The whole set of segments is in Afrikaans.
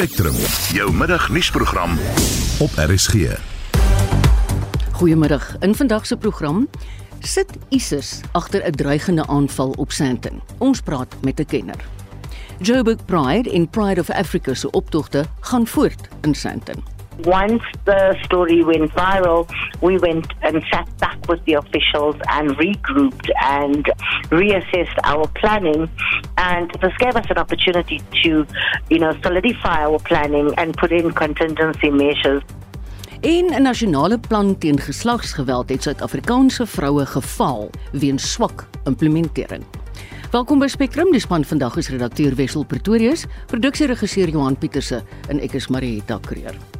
Spectrum, jou middagnuusprogram op RSG. Goeiemiddag. In vandag se program sit ISIS agter 'n dreigende aanval op Sandton. Ons praat met 'n kenner. Joburg Pride en Pride of Africa se optogte gaan voort in Sandton. Once the story went viral, we went and sat back with the officials and regrouped and reassessed our planning. And this gave us an opportunity to, you know, solidify our planning and put in contingency measures. En 'n nasionale plan teen geslagsgeweld het Suid-Afrikaanse vroue gefaal weens swak implementering. Welkom by Spectrum. Die span vandag is redakteur Wessel Pretorius, produksieregisseur Johan Pieterse en ek is Marieta Kreer.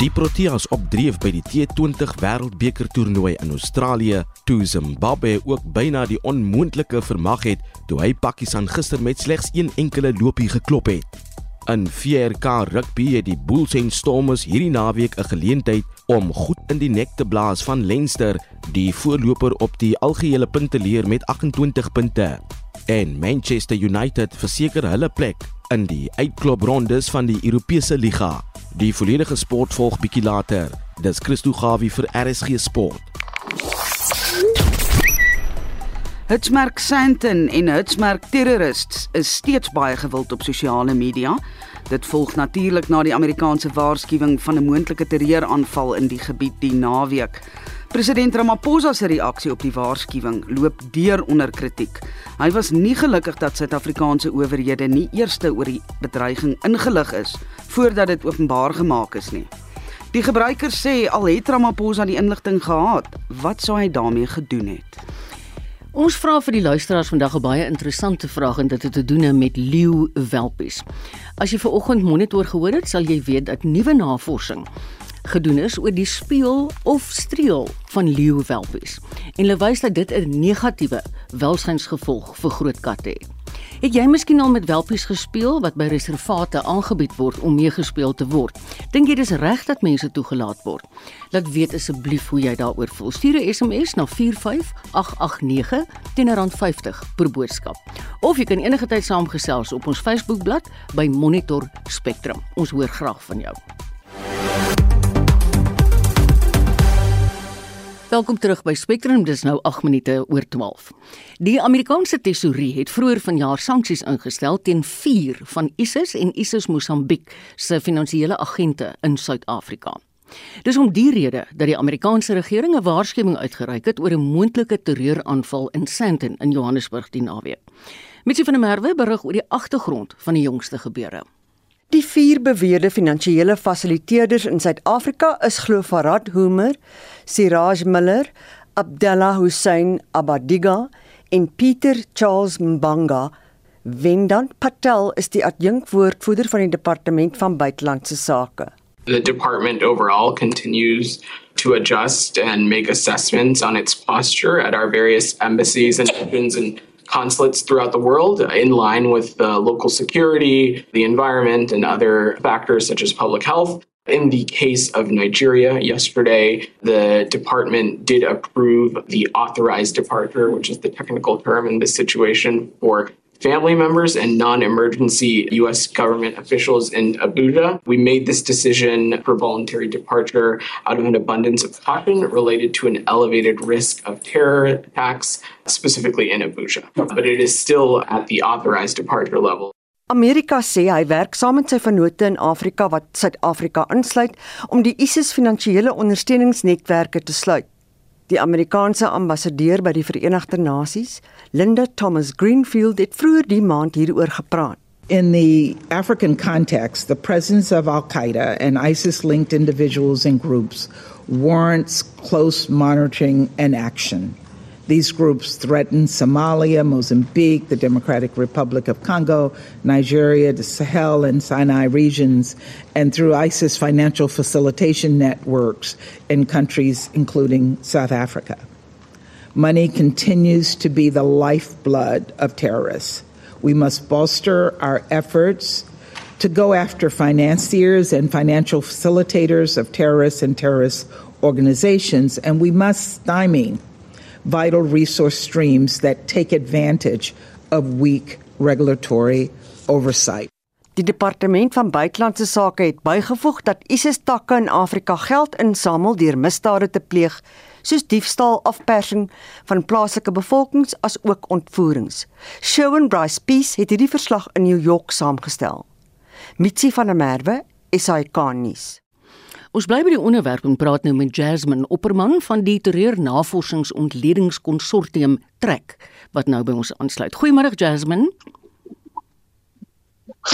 Die Proteas opdreef by die T20 Wêreldbeker toernooi in Australië, toe Zimbabwe ook byna die onmoontlike vermag het toe hy Pakistan gister met slegs een enkele loopie geklop het. In VRK rugby het die Bulls en Stormers hierdie naweek 'n geleentheid om goed in die nek te blaas van Leinster, die voorloper op die algehele punteleer met 28 punte. En Manchester United verseker hulle plek in die uitkloprondes van die Europese Liga. Die volledige sport volg bietjie later. Dis Christo Gawie vir RSG Sport. Hitsmerk Sandton en Hitsmerk Terrorists is steeds baie gewild op sosiale media. Dit volg natuurlik na die Amerikaanse waarskuwing van 'n moontlike terreuraanval in die gebied die naweek. President Ramaphosa se reaksie op die waarskuwing loop deur onder kritiek. Hy was nie gelukkig dat Suid-Afrikaanse owerhede nie eers oor die bedreiging ingelig is voordat dit openbaar gemaak is nie. Die gebruikers sê al het Ramaphosa die inligting gehad, wat sou hy daarmee gedoen het? Ons vra vir die luisteraars vandag 'n baie interessante vraag en dit het te doen met leeu welpies. As jy ver oggend monitor gehoor het, sal jy weet dat nuwe navorsing gedoen is oor die speel of streel van leeuwelpies en hulle wys dat dit 'n negatiewe welsynsgevolg vir groot katte het. Het jy miskien al met welpies gespeel wat by reservate aangebied word om mee gespeel te word? Dink jy dis reg dat mense toegelaat word? Laat weet asseblief hoe jy daaroor voel. Stuur 'n SMS na 45889 teen R50 per boodskap. Of jy kan enige tyd saamgesels op ons Facebookblad by Monitor Spectrum. Ons hoor graag van jou. Welkom terug by Spectrum. Dis nou 8 minute oor 12. Die Amerikaanse tesourier het vroeër vanjaar sanksies ingestel teen 4 van ISIS en ISIS Mosambiek se finansiële agente in Suid-Afrika. Dis om die rede dat die Amerikaanse regering 'n waarskuwing uitgereik het oor 'n moontlike terreuraanval in Sandton in Johannesburg die naweek. Mitsie van der Merwe berig oor die agtergrond van die jongste gebeure. Die vier beweerde finansiële fasiliteerders in Suid-Afrika is glo Farad Homer, Siraj Miller, Abdullah Hussein Abadiga en Pieter Charles Mbanga. Wendant Patel is die adjunkwoordvoerder van die departement van buitelandse sake. The department overall continues to adjust and make assessments on its posture at our various embassies and missions and consulates throughout the world in line with the local security, the environment, and other factors such as public health. In the case of Nigeria, yesterday, the department did approve the authorized departure, which is the technical term in this situation for family members and non emergency U.S. government officials in Abuja. We made this decision for voluntary departure out of an abundance of caution related to an elevated risk of terror attacks, specifically in Abuja. But it is still at the authorized departure level. Amerika sê hy werk saam met sy vennote in Afrika wat Suid-Afrika insluit om die ISIS finansiële ondersteuningsnetwerke te sluit. Die Amerikaanse ambassadeur by die Verenigde Nasies, Linda Thomas Greenfield, het vroeër die maand hieroor gepraat. In the African context, the presence of Al Qaeda and ISIS linked individuals and groups warrants close monitoring and action. These groups threaten Somalia, Mozambique, the Democratic Republic of Congo, Nigeria, the Sahel and Sinai regions, and through ISIS financial facilitation networks in countries including South Africa. Money continues to be the lifeblood of terrorists. We must bolster our efforts to go after financiers and financial facilitators of terrorists and terrorist organizations, and we must stymie vital resource streams that take advantage of weak regulatory oversight. Die departement van buitelandse sake het bygevoeg dat ISIS takke in Afrika geld insamel deur misdade te pleeg soos diefstal, afpersing van plaaslike bevolkings as ook ontvoerings. Shawn Bryce Peace het hierdie verslag in New York saamgestel. Mitsi van der Merwe, SAK nuus. Ons bly by die onderwerp en praat nou met Jasmine Opperman van die Terreur Navorsingsontledingskonsortium Trek wat nou by ons aansluit. Goeiemôre Jasmine.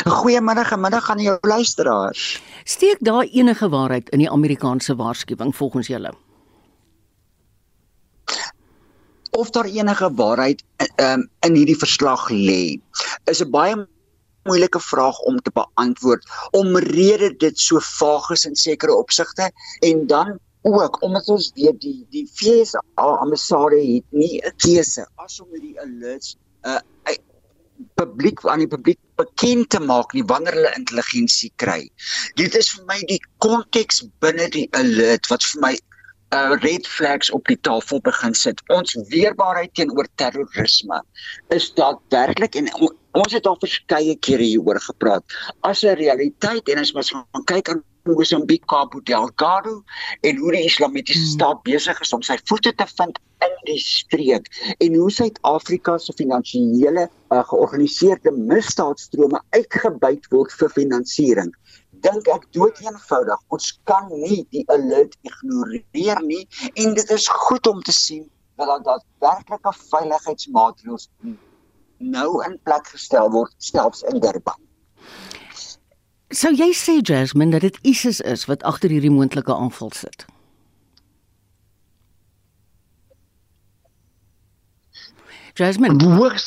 Goeiemôre, middag aan jou luisteraars. Steek daar enige waarheid in die Amerikaanse waarskuwing volgens julle? Of daar enige waarheid um, in hierdie verslag lê, is 'n baie moeilike vraag om te beantwoord omrede dit so vaag is in sekere opsigte en dan ook omdat ons weet die die FSA ambassade het nie 'n keuse as om hierdie alerts uh, publiek aan die publiek bekend te maak nie wanneer hulle intelligensie kry. Dit is vir my die konteks binne die alert wat vir my uh red flags op die tafel begin sit. Ons weerbaarheid teenoor terrorisme is daadwerklik en ons het al verskeie kere hieroor gepraat as 'n realiteit en as ons gaan kyk aan Mozambique, Cabo Delgado en hoe die Islamitiese hmm. staat besig is om sy voete te vind in die streek en hoe Suid-Afrika se finansiële uh, georganiseerde misdaadstrome uitgebuit word vir finansiering. Dink ek dood eenvoudig, ons kan nie die alert ignoreer nie en dit is goed om te sien dat daar daadwerklike veiligheidsmaatreëls nou in plek gestel word selfs in Durban. Sou jy sê Jasmine dat dit ISIS is wat agter hierdie moontlike aanval sit? Jasmine,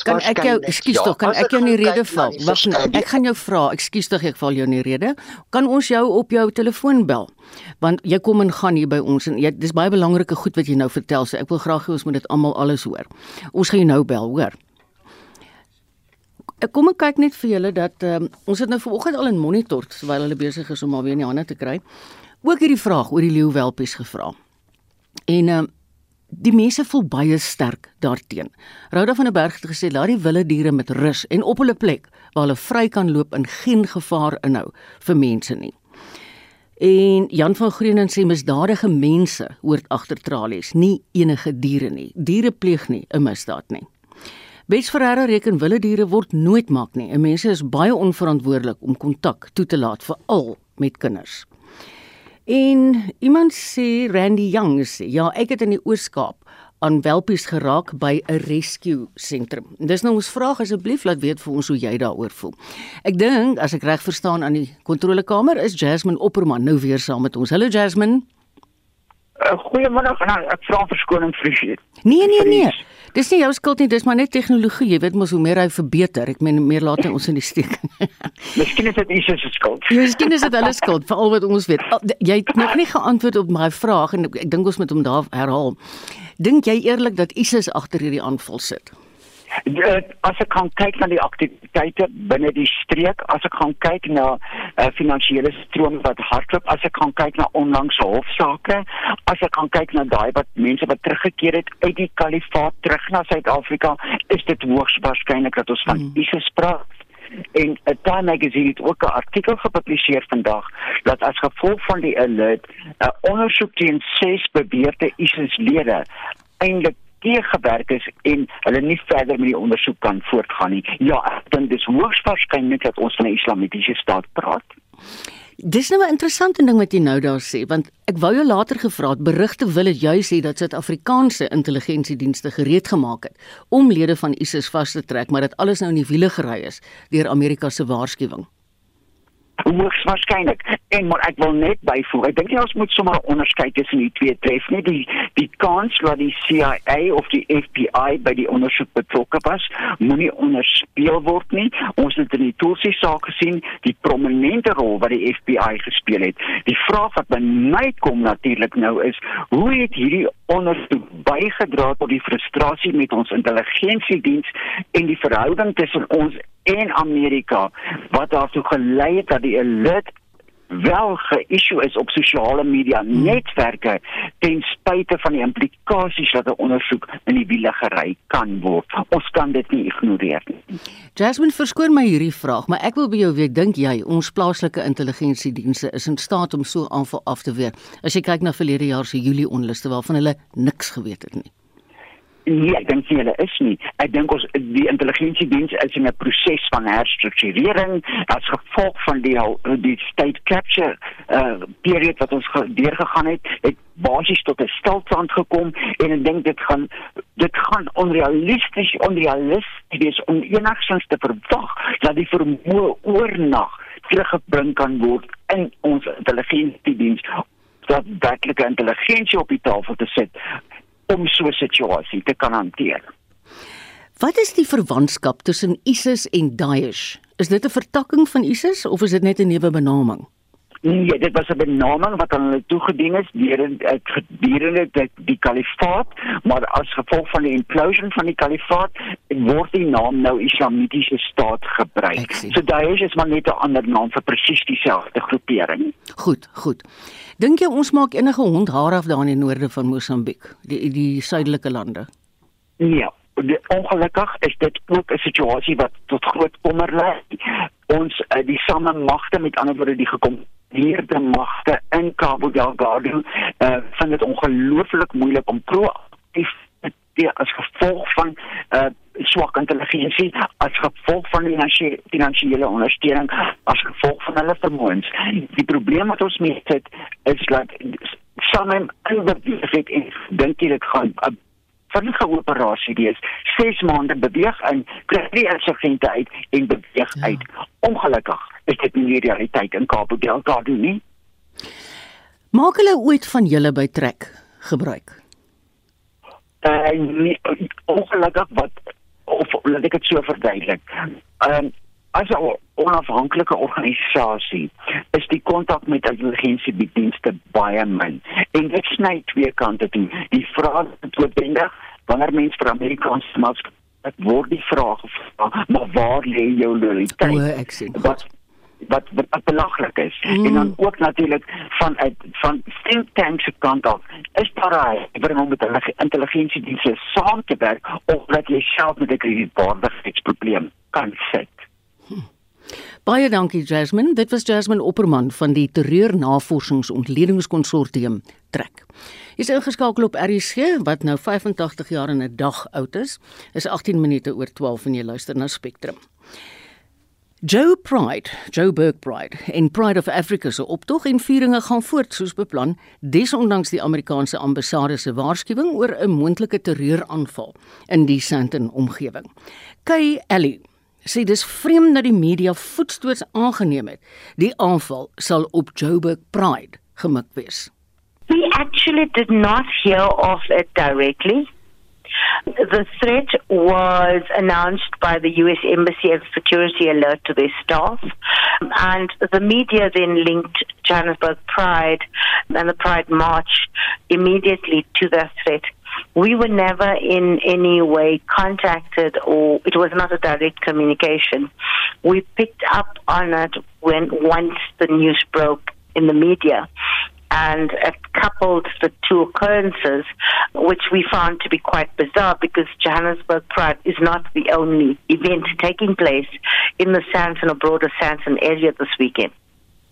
kan ek jou, ekskuus ja, tog, kan ek jou in die rede val? Wag, ek gaan jou vra, ekskuus tog, ek val jou in die rede. Kan ons jou op jou telefoon bel? Want jy kom en gaan hier by ons en jy dis baie belangrike goed wat jy nou vertel, so ek wil graag hê ons moet dit almal alles hoor. Ons gaan jou nou bel, hoor. Ek kom en kyk net vir julle dat um, ons het nou vanoggend al in monitor terwyl hulle besig is om alweer in die hande te kry. Ook hierdie vraag oor die leeuwelpies gevra. En um, Die mense voel baie sterk daarteen. Rhoda van der Berg het gesê laat die wilde diere met rus en op hulle plek waar hulle vry kan loop en geen gevaar inhou vir mense nie. En Jan van Greenen sê misdadige mense hoort agter tralies, nie enige diere nie. Diere pleeg nie 'n misdaad nie. Bets Ferreira reken wilde diere word nooit maak nie. 'n Mense is baie onverantwoordelik om kontak toe te laat veral met kinders. En iemand sê Randy Young sê, ja, ek het in die Oos-Kaap aan welpies geraak by 'n rescue sentrum. Dis nou ons vraag asseblief laat weet vir ons hoe jy daaroor voel. Ek dink as ek reg verstaan aan die kontrolekamer is Jasmine Opperman nou weer saam met ons. Hallo Jasmine. Uh, Goeiemôre. Nou, ek vra verskoning vir u. Nee nee nee. Dis nie jou skuld nie, dis maar net tegnologie. Jy weet mos hoe meer hy verbeter. Ek meen meer laat hy ons in die steek. Miskien is dit iets se skuld. Ja, miskien is dit hulle skuld vir al wat ons weet. Jy het nog nie geantwoord op my vraag en ek dink ons moet hom daar herhaal. Dink jy eerlik dat ISIS agter hierdie aanval sit? As ek kan kyk na die aktiwiteite binne die streek, as ek gaan kyk na uh, finansiële strome wat hardloop, as ek gaan kyk na onlangse hofsaake, as ek gaan kyk na daai wat mense wat teruggekeer het uit die kalifaat terug na Suid-Afrika, is dit hoogs waarskynlik dat ons van hmm. ISIS praat en 'n Time magazine het ook 'n artikel gepubliseer vandag dat as gevolg van die alert 'n ondersoek teen ses beweerde ISIS-lede eintlik teëgewerk is en hulle nie verder met die ondersoek kan voortgaan nie. Ja, ek dink dis hoogs waarskynlik dat ons van 'n islamitiese staat praat. Dis nou 'n interessante ding wat jy nou daar sê, want ek wou jou later gevra het, berigte wil dit juis sê dat Suid-Afrikaanse intelligensiedienste gereed gemaak het om lede van ISIS vas te trek, maar dat alles nou in die wiele gery is deur Amerika se waarskuwing hoogs waarskynlik. En maar ek wil net byvoeg ek dink jy ons moet sommer onderskei tussen die twee tref nie. Die die kans dat die CIA of die FBI by die ondersoek betrokke was moenie onderspeel word nie. Ons het in die Tulsi saak gesien die prominente rol wat die FBI gespeel het. Die vraag wat by my kom natuurlik nou is hoe het hierdie ondersoek bygedra tot die frustrasie met ons intelligensiediens en die verhouding tussen ons en Amerika wat daartoe gelei het dat die elite wel ge-issue is op sosiale media netwerke ten spyte van die implikasies wat 'n ondersoek in die wiele gery kan word. Ons kan dit nie ignoreer nie. Jasmine, verskoon my hierdie vraag, maar ek wil by jou weet, dink jy ons plaaslike intelligensiedienste is in staat om so aanval af te weer? As jy kyk na verlede jaar se Julie onluste waarvan hulle niks geweet het nie. Nee, ek dink hulle is nie. Ek dink ons die intelligensiediens is in 'n proses van herstrukturering as gevolg van die die state capture uh period wat ons deurgegaan het, het basies tot 'n stilstand gekom en ek dink dit gaan dit gaan onrealisties onrealisties om enigsins te verwag dat die vermoë oornag teruggebring kan word in ons intelligensiediens dat werklike intelligensie op die tafel te sit om so 'n situasie te kan hanteer. Wat is die verwantskap tussen ISIS en Daesh? Is dit 'n vertakking van ISIS of is dit net 'n nuwe benaming? Nee, dit was 'n benaming wat aan hulle toegedien is deur gedurende die, die kalifaat, maar as gevolg van die implosion van die kalifaat word die naam nou Islamitiese staat gebruik. So Daesh is maar net 'n ander naam vir presies dieselfde groepering. Goed, goed. Dink jy ons maak enige hond haar af daar in die noorde van Mosambiek, die die suidelike lande? Ja, ongelukkig is dit ook 'n situasie wat tot groot kommer lei. Ons uh, die same magte met ander woorde die gekom hierde magte in Cabo Delgado uh, vind dit ongelooflik moeilik om proaktief te as gevolg van uh, swak intelligensie as gevolg van die finansiële ondersteuning as gevolg van hulle vermoëns. Die probleem wat ons mee het is dat sommige individue en dink dit gaan 'n vinnige operasie wees. 6 maande beweeg in, kry die insurgente uit en beweeg ja. uit. Ongelukkig is dit nie die realiteit in Kaap Delgado nie. Maak hulle ooit van julle by trek gebruik? Uh, nie, ongelukkig wat of laat ek dit so verduidelik. Ehm um, as 'n onafhanklike organisasie is die kontak met intelligensiedienste baie min. En dit sny twee kante toe. Die vraag is noodwendig wanneer mens vir Amerikaanse maatskappye word die vraag gevra, maar waar lê jou loyaliteit? O, ek sien. Wat wat wat belaglik is. Mm. En dan ook natuurlik van uit van think tanks se kant af. Is daar hy bring om met hulle intelligensiedienste saam te werk of dat jy self met 'n kredietwaardigheidsprobleem kan sit. Baie dankie Jasmine. Dit was Jasmine Opperman van die Terreur Navorsingsontledingkonsortium trek. Is ingeskakel op RSG wat nou 85 jaar en 'n dag oud is. Is 18 minute oor 12 en jy luister na Spectrum. Joe Pride, Joe Burke Pride en Pride of Africa se optog en vieringe gaan voort soos beplan, desondanks die Amerikaanse ambassade se waarskuwing oor 'n moontlike terreuraanval in die Sandton omgewing. Kay Ellie sê dis vreemd dat die media voetstoots aangeneem het. Die aanval sal op Joe Burke Pride gemik wees. We actually did not hear of it directly. The threat was announced by the US Embassy as a security alert to their staff. And the media then linked Johannesburg Pride and the Pride March immediately to that threat. We were never in any way contacted or it was not a direct communication. We picked up on it when once the news broke in the media and it coupled the two occurrences, which we found to be quite bizarre because Johannesburg Pride is not the only event taking place in the Sandton or broader Sandton area this weekend.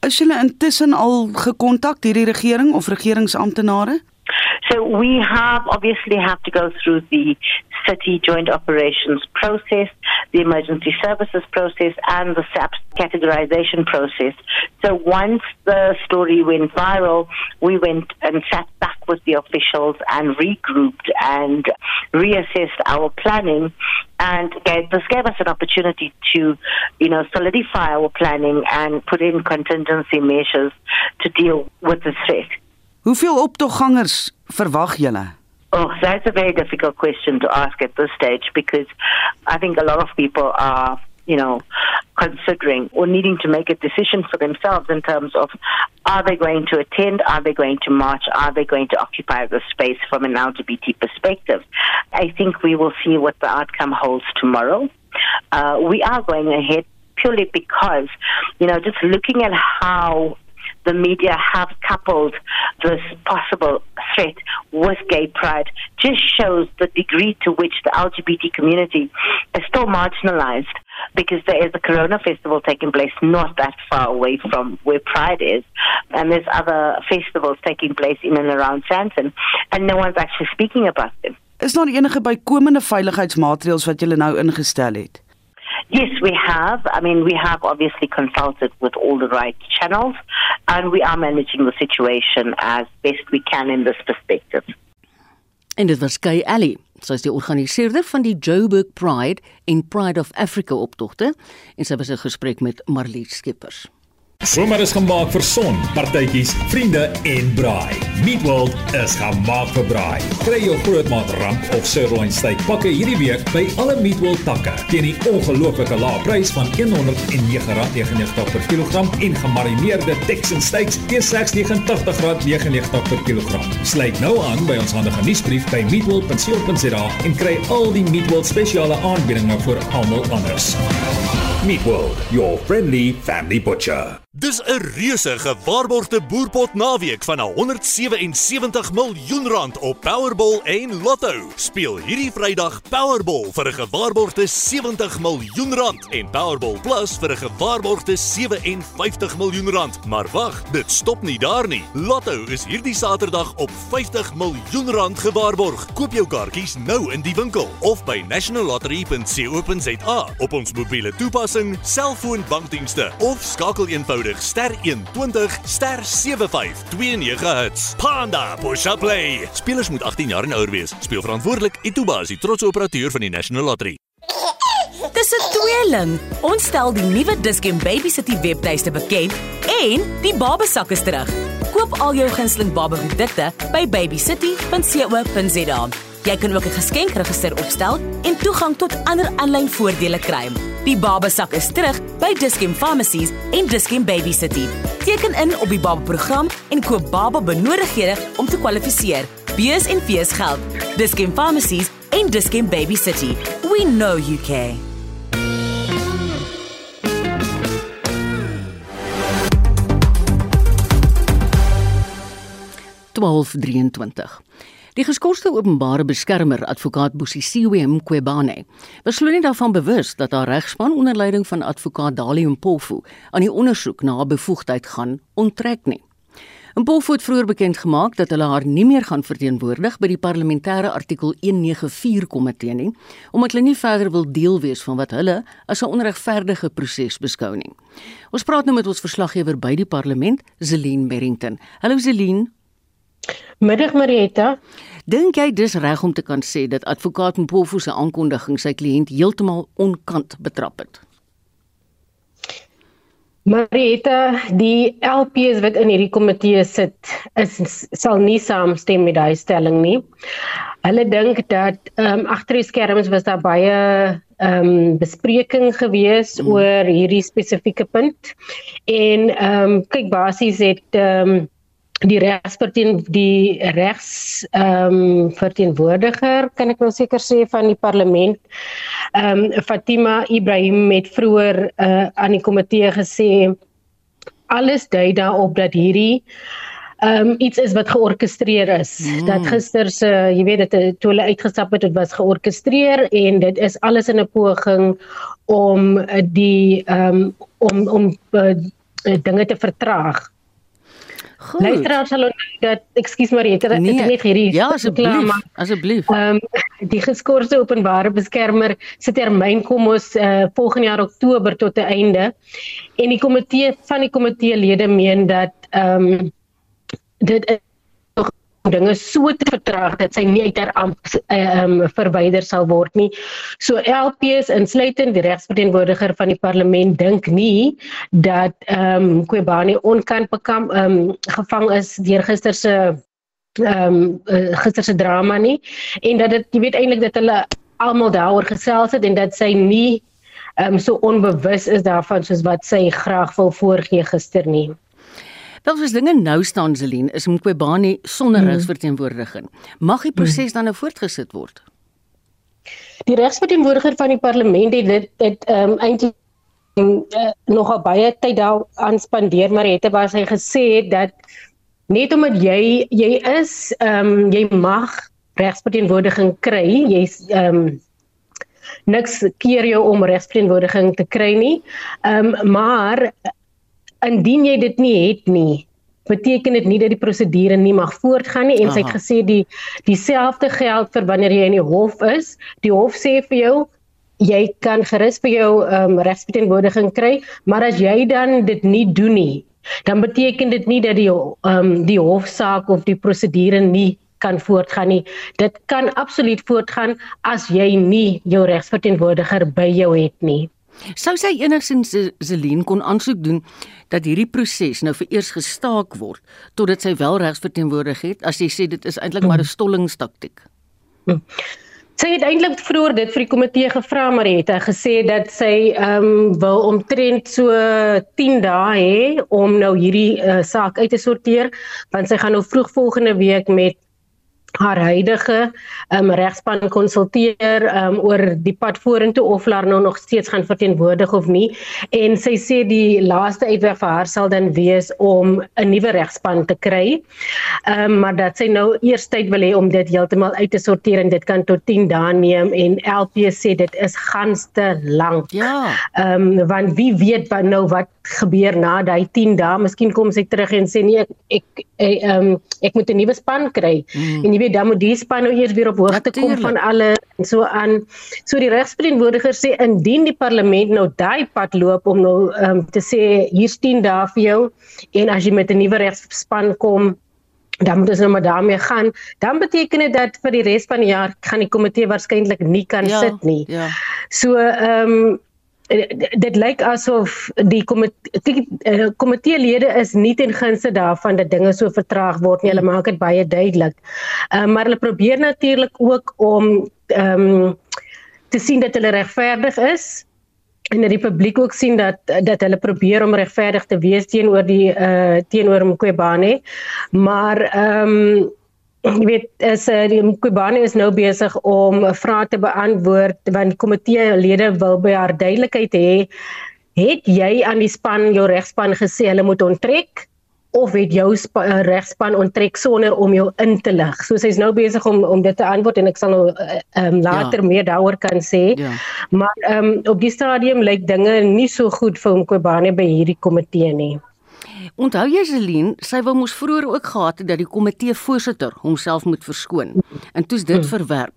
Is hulle intussen al gekontak hierdie regering of regeringsamptenare? So we have obviously have to go through the city joint operations process, the emergency services process, and the SAPS categorization process. So once the story went viral, we went and sat back with the officials and regrouped and reassessed our planning. And gave, this gave us an opportunity to, you know, solidify our planning and put in contingency measures to deal with the threat. Hoeveel optoggangers verwag julle? Oh, that's a very difficult question to ask at this stage because I think a lot of people are, you know, considering or needing to make a decision for themselves in terms of are they going to attend, are they going to march, are they going to occupy the space from an LGBT perspective. I think we will see what the outcome holds tomorrow. Uh, we are going ahead purely because, you know, just looking at how the media have coupled this possible threat with gay pride just shows the degree to which the LGBT community is still marginalized because there is a Corona festival taking place not that far away from where Pride is, and there's other festivals taking place in and around Sandton, and no one's actually speaking about them. Is daar enige bykomende veiligheidsmaatreëls wat julle nou ingestel het? Yes, we have. I mean, we have obviously consulted with all the right channels, and we are managing the situation as best we can in this perspective. En dit was Kay Alley. Sy is die organiseerder van die Joburg Pride en Pride of Africa optogte en sy was in gesprek met Marlies Skeepers. Somer is gemaak vir son, partytjies, vriende en braai. Meatworld is gemaak vir braai. Kry jou grootmaat ramp of sirloin steak pakke hierdie week by alle Meatworld takke teen die ongelooflike lae prys van R109.99 per kilogram en gemarineerde Texan steaks teen slegs R89.99 per kilogram. Sluit nou aan by ons handige nuusbrief by meatworld.co.za en kry al die Meatworld spesiale aanbiedinge vir almal anders. Meatworld, your friendly family butcher. Dis 'n reuse gewaarborgde boerpot naweek van 177 miljoen rand op Powerball en Lotto. Speel hierdie Vrydag Powerball vir 'n gewaarborgde 70 miljoen rand en Powerball Plus vir 'n gewaarborgde 57 miljoen rand. Maar wag, dit stop nie daar nie. Lotto is hierdie Saterdag op 50 miljoen rand gewaarborg. Koop jou kaartjies nou in die winkel of by nationallottery.co.za op ons mobiele toepassing, selfoon bankdienste of skakel eenvoudig ster 120 ster 7529 Hz. Panda Push Up Play. Spelers moet 18 jaar en ouer wees. Speel verantwoordelik. Ituba is die trotse operateur van die National Lottery. Dis 'n tweeling. Ons stel die nuwe Dischem Baby City webtuiste bekend en die babesak is terug. Koop al jou gunsteling babaprodukte by babycity.co.za. Jy kan ook 'n geskenkregister opstel en toegang tot ander aanlyn voordele kry. Die babesak is terug by Dischem Pharmacies en Dischem Baby City. Teken in op die baba program en koop baba benodighede om te kwalifiseer. Bees en fees geld. Dischem Pharmacies en Dischem Baby City. We know you care. Die geskorste openbare beskermer, advokaat Busisiwe Mqwebane, was glo nie daarvan bewus dat haar regspan onder leiding van advokaat Dali Mpofu aan die ondersoek na haar bevoegdheid gaan onttrek nie. Mpofu het vroeër bekend gemaak dat hulle haar nie meer gaan verteenwoordig by die parlementêre artikel 194 komitee nie, omdat hulle nie verder wil deel wees van wat hulle as 'n onregverdige proses beskou nie. Ons praat nou met ons verslaggewer by die parlement, Zelene Merrington. Hallo Zelene. Middag Marietta. Dink jy dis reg om te kan sê dat advokaat Mpofu se aankondiging sy kliënt heeltemal onkant betrap het? Marietta, die LPs wat in hierdie komitee sit, is sal nie saamstem met daai stelling nie. Hulle dink dat ehm um, agter die skerms was daar baie ehm um, bespreking gewees mm. oor hierdie spesifieke punt. En ehm um, kyk basies het ehm um, die regsverteen die regs ehm um, verteenwoordiger kan ek nou seker sê van die parlement. Ehm um, Fatima Ibrahim het vroeër uh, aan die komitee gesê alles dui daarop dat hierdie ehm um, iets is wat georkestreer is. Mm. dat gister se jy weet dit toe hulle uitgestap het dit was georkestreer en dit is alles in 'n poging om die ehm um, om om uh, dinge te vertraag Goed. Luisteraars sal onthou dat ekskuus maar ek het nee. net hierdie Ja, asseblief. Asseblief. Ehm um, die geskorste openbare beskermer se termyn kom ons uh, volgende jaar Oktober tot 'n einde. En die komitee van die komitee lede meen dat ehm um, dit is dinge so te vertraag dat sy nie uit haar amp um, verwyder sal word nie. So LPs insluitend die regsverteenwoordiger van die parlement dink nie dat ehm um, Kwebani onkant bekam ehm um, gevang is deur gister se ehm um, uh, gister se drama nie en dat dit jy weet eintlik dat hulle almal daaroor gesels het en dat sy nie ehm um, so onbewus is daarvan soos wat sy graag wil voorgee gister nie. Wel soos dinge nou staan Zelin is Mqobani sonder hmm. regsverteenwoordiging. Mag die proses dan nou voortgesit word? Die regsverteenwoordiger van die parlement het dit dit ehm um, eintlik uh, nogal baie tyd daaraan spandeer maar het waar sy gesê het dat net omdat jy jy is ehm um, jy mag regsverteenwoordiging kry jy's ehm um, niks keer jou om regsverteenwoordiging te kry nie ehm um, maar indien jy dit nie het nie beteken dit nie dat die prosedure nie mag voortgaan nie. En Aha. sy het gesê die dieselfde geld vir wanneer jy in die hof is die hof sê vir jou jy kan gerus vir jou um, regsverteenwoordiging kry maar as jy dan dit nie doen nie dan beteken dit nie dat die um, die hofsaak of die prosedure nie kan voortgaan nie. Dit kan absoluut voortgaan as jy nie jou regsverteenwoordiger by jou het nie Sou sy enigsins Celine kon aansoek doen dat hierdie proses nou vir eers gestaak word totdat sy wel regsverteenwoordig het as jy sê dit is eintlik maar 'n stollingstaktik. Hmm. Sy het eintlik vroeër dit vir die komitee gevra maar het hy gesê dat sy ehm um, wil omtrent so 10 dae hê om nou hierdie uh, saak uit te sorteer want sy gaan nou vroeg volgende week met haar huidige um, regspan konsulteer um, oor die pad vorentoe of hulle nou nog steeds gaan verteenwoordig of nie en sy sê die laaste uitweg vir haar sal dan wees om 'n nuwe regspan te kry. Ehm um, maar dat sy nou eers tyd wil hê om dit heeltemal uit te sorteer en dit kan tot 10 dae neem en LP sê dit is ganste lank. Ja. Ehm um, want wie weet wat nou wat gebeur na daai 10 dae? Miskien kom sy terug en sê nee ek ek ehm um, ek moet 'n nuwe span kry. Mm. En jy weet dan moet die span nou eers weer op hoogte kom van alle en so aan. So die regsverantwoordiger sê indien die parlement nou daai pad loop om nou um, te sê hier's 10 dae vir jou en as jy met 'n nuwe regsspan kom dan moet ons nou maar daarmee gaan. Dan beteken dit dat vir die res van die jaar gaan die komitee waarskynlik nie kan ja, sit nie. Ja. So ehm um, dit lyk asof die eh, komiteelede is nie ten gunste daarvan dat dinge so vertraag word nie. Hulle maak dit baie duidelik. Ehm uh, maar hulle probeer natuurlik ook om ehm um, te sien dat hulle regverdig is en dat die publiek ook sien dat dat hulle probeer om regverdig te wees teenoor die eh uh, teenoor Mqobane. Maar ehm um, jy weet is uh, die Kubani is nou besig om 'n vraag te beantwoord want die komitee lede wil by haar duidelikheid hê het jy aan die span jou regspan gesê hulle moet onttrek of het jou uh, regspan onttrek sonder om jou in te lig so sy's nou besig om om dit te antwoord en ek sal nou um, later ja. meer daaroor kan sê ja. maar um, op die stadium lyk dinge nie so goed vir Kubani by hierdie komitee nie Onthou jy Celine, sy wou mos vroeër ook gehad het dat die komitee voorsitter homself moet verskoon. En toe's dit hmm. verwerp.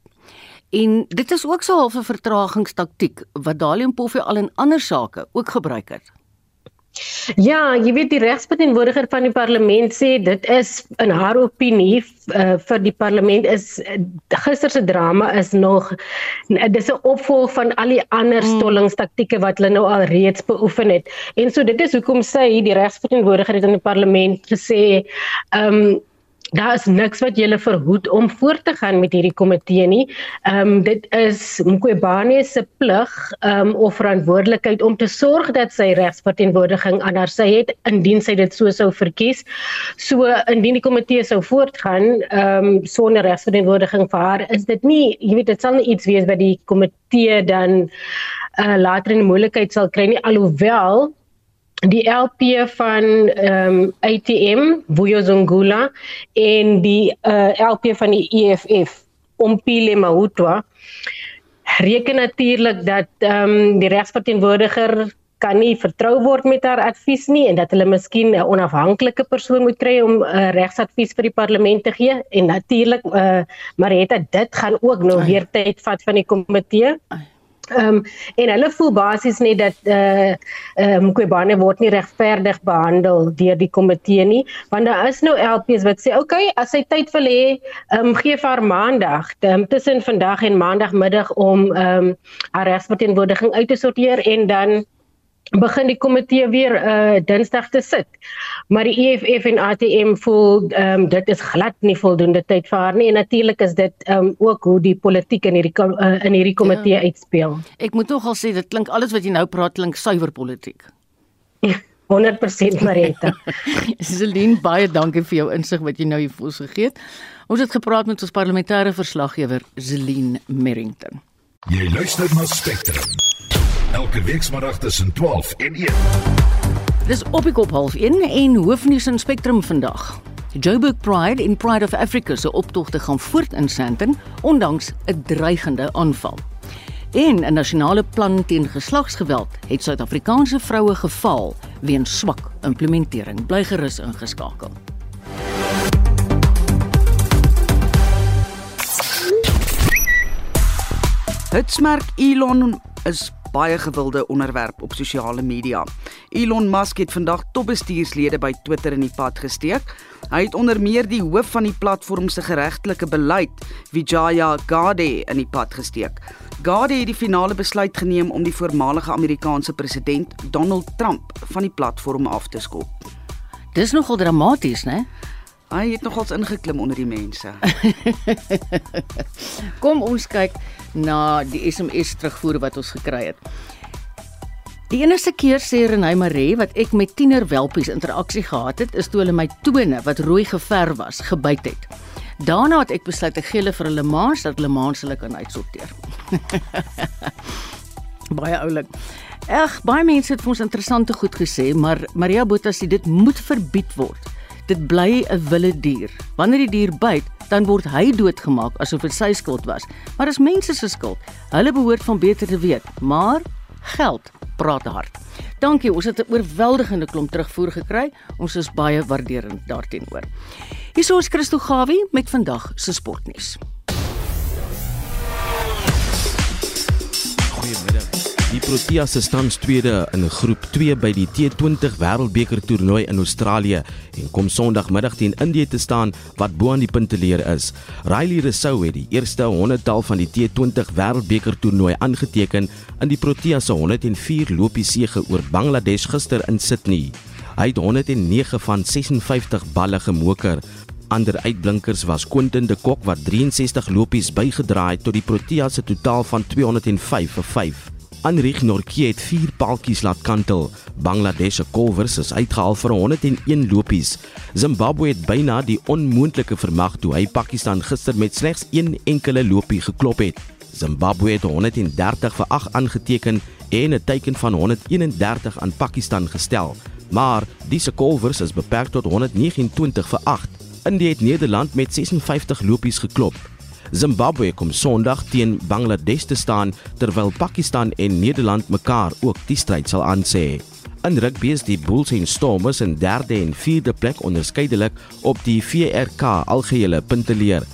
En dit is ook so 'n half 'n vertragingstaktiek wat Dalium Poffie al in ander sake ook gebruik het. Ja, jy weet die regsverteenwoordiger van die parlement sê dit is in haar opinie uh, vir die parlement is gister se drama is nog dis 'n opvolg van al die ander mm. stollingstaktieke wat hulle nou al reeds beoefen het. En so dit is hoekom sy die regsverteenwoordiger het in die parlement gesê, ehm um, daar is niks wat julle verhoed om voort te gaan met hierdie komitee nie. Ehm um, dit is Mqobane se plig ehm um, of verantwoordelikheid om te sorg dat sy regsverteenwoordiging aan haar sy het indien sy dit so sou verkies. So indien die komitee sou voortgaan ehm um, sonder regsverteenwoordiging vir haar, is dit nie, jy weet dit sal nie iets wees wat die komitee dan uh, later in moeilikheid sal kry nie alhoewel die LP van ehm um, ATM Vuyozongula en die uh, eh, LP van die EFF Ompile Mahutwa reken natuurlik dat ehm um, die regsverteenwoordiger kan nie vertrou word met haar advies nie en dat hulle miskien 'n onafhanklike persoon moet kry om 'n uh, regsadvies vir die parlement te gee. En natuurlik uh, eh, Marita dit gaan ook nou weer tyd vat van die komitee. Ehm um, en hulle voel basies net dat eh uh, ehm um, Kobane word nie regverdig behandel deur die komitee nie, want daar is nou LPs wat sê, "Oké, okay, as hy tyd wil hê, ehm um, gee vir maandag, um, tussen vandag en maandagmiddag om ehm um, haar regsverteenwoordiging uit te sorteer en dan begin die komitee weer uh Dinsdag te sit. Maar die EFF en ATM voel ehm um, dit is glad nie voldoende tyd vir haar nie en natuurlik is dit ehm um, ook hoe die politiek in hierdie uh, in hierdie komitee ja. uitspeel. Ek moet tog al sê dit klink alles wat jy nou praat klink suiwer politiek. 100% Marita. Celine, baie dankie vir jou insig wat jy nou hier vir ons gegee het. Ons het gepraat met ons parlementêre verslaggewer Celine Merrington. Jy luister na Spectrum Elke weekmiddag tussen 12 en 1. Dis op ek op half 1 en hoofnuus in Spectrum vandag. Joburg Pride in Pride of Africa se optogte gaan voort in Sandton ondanks 'n dreigende aanval. En 'n nasionale plan teen geslagsgeweld het Suid-Afrikaanse vroue geval weens swak implementering. Bly gerus ingeskakel. Hitsmerk Elon is baie gewilde onderwerp op sosiale media. Elon Musk het vandag topbestuurslede by Twitter in die pad gesteek. Hy het onder meer die hoof van die platform se geregtelike beleid, Vijaya Gadde, in die pad gesteek. Gadde het die finale besluit geneem om die voormalige Amerikaanse president Donald Trump van die platform af te skop. Dis nogal dramaties, né? Hy het nogals ingeklim onder die mense. Kom ons kyk na die SMS terugvoer wat ons gekry het. Die enigste keer sê Renay Maree wat ek met tiener welpies interaksie gehad het, is toe hulle my tone wat rooi geverf was, gebyt het. Daarna het ek besluit ek gee hulle vir hulle maans dat hulle maans hulle kan uitsorteer. baie oulik. Ag, baie mense het vir ons interessante goed gesê, maar Maria Botha sê dit moet verbied word. Dit bly 'n wilde dier. Wanneer die dier byt, dan word hy doodgemaak asof dit sy skuld was. Maar dis mense se skuld. Hulle behoort van beter te weet, maar geld praat hard. Dankie, ons het 'n oorweldigende klomp terugvoer gekry. Ons is baie waarderend daarteenoor. Hier is Christo Gawie met vandag se sportnuus. Die Proteas se staan tweede in groep 2 by die T20 Wêreldbeker toernooi in Australië en kom Sondagmiddag teen Indië te staan wat bo aan die punteleer is. Riley Rousseau het die eerste 100-tal van die T20 Wêreldbeker toernooi aangeteken in die Proteas se 104 lopies sege oor Bangladesh gister in Sydney. Hy het 109 van 56 balle gemoker. Ander uitblinkers was Quentin de Kok wat 63 lopies bygedraai het tot die Proteas se totaal van 205 vir 5. Anrich Norkie het 4 paaltjies laat kantel. Bangladesh se kolwers is uitgehaal vir 101 lopies. Zimbabwe het byna die onmoontlike vermag toe hy Pakistan gister met slegs een enkele lopie geklop het. Zimbabwe het 130 vir 8 aangeteken en 'n teiken van 131 aan Pakistan gestel. Maar disse kolwers is beperk tot 129 vir 8. Indië het Nederland met 56 lopies geklop. Zimbabwe kom Sondag teen Bangladesh te staan terwyl Pakistan en Nederland mekaar ook die stryd sal aansê. In rugby is die Bulls en Stormers in derde en vierde plek onderskeidelik op die VRK algehele punteleer.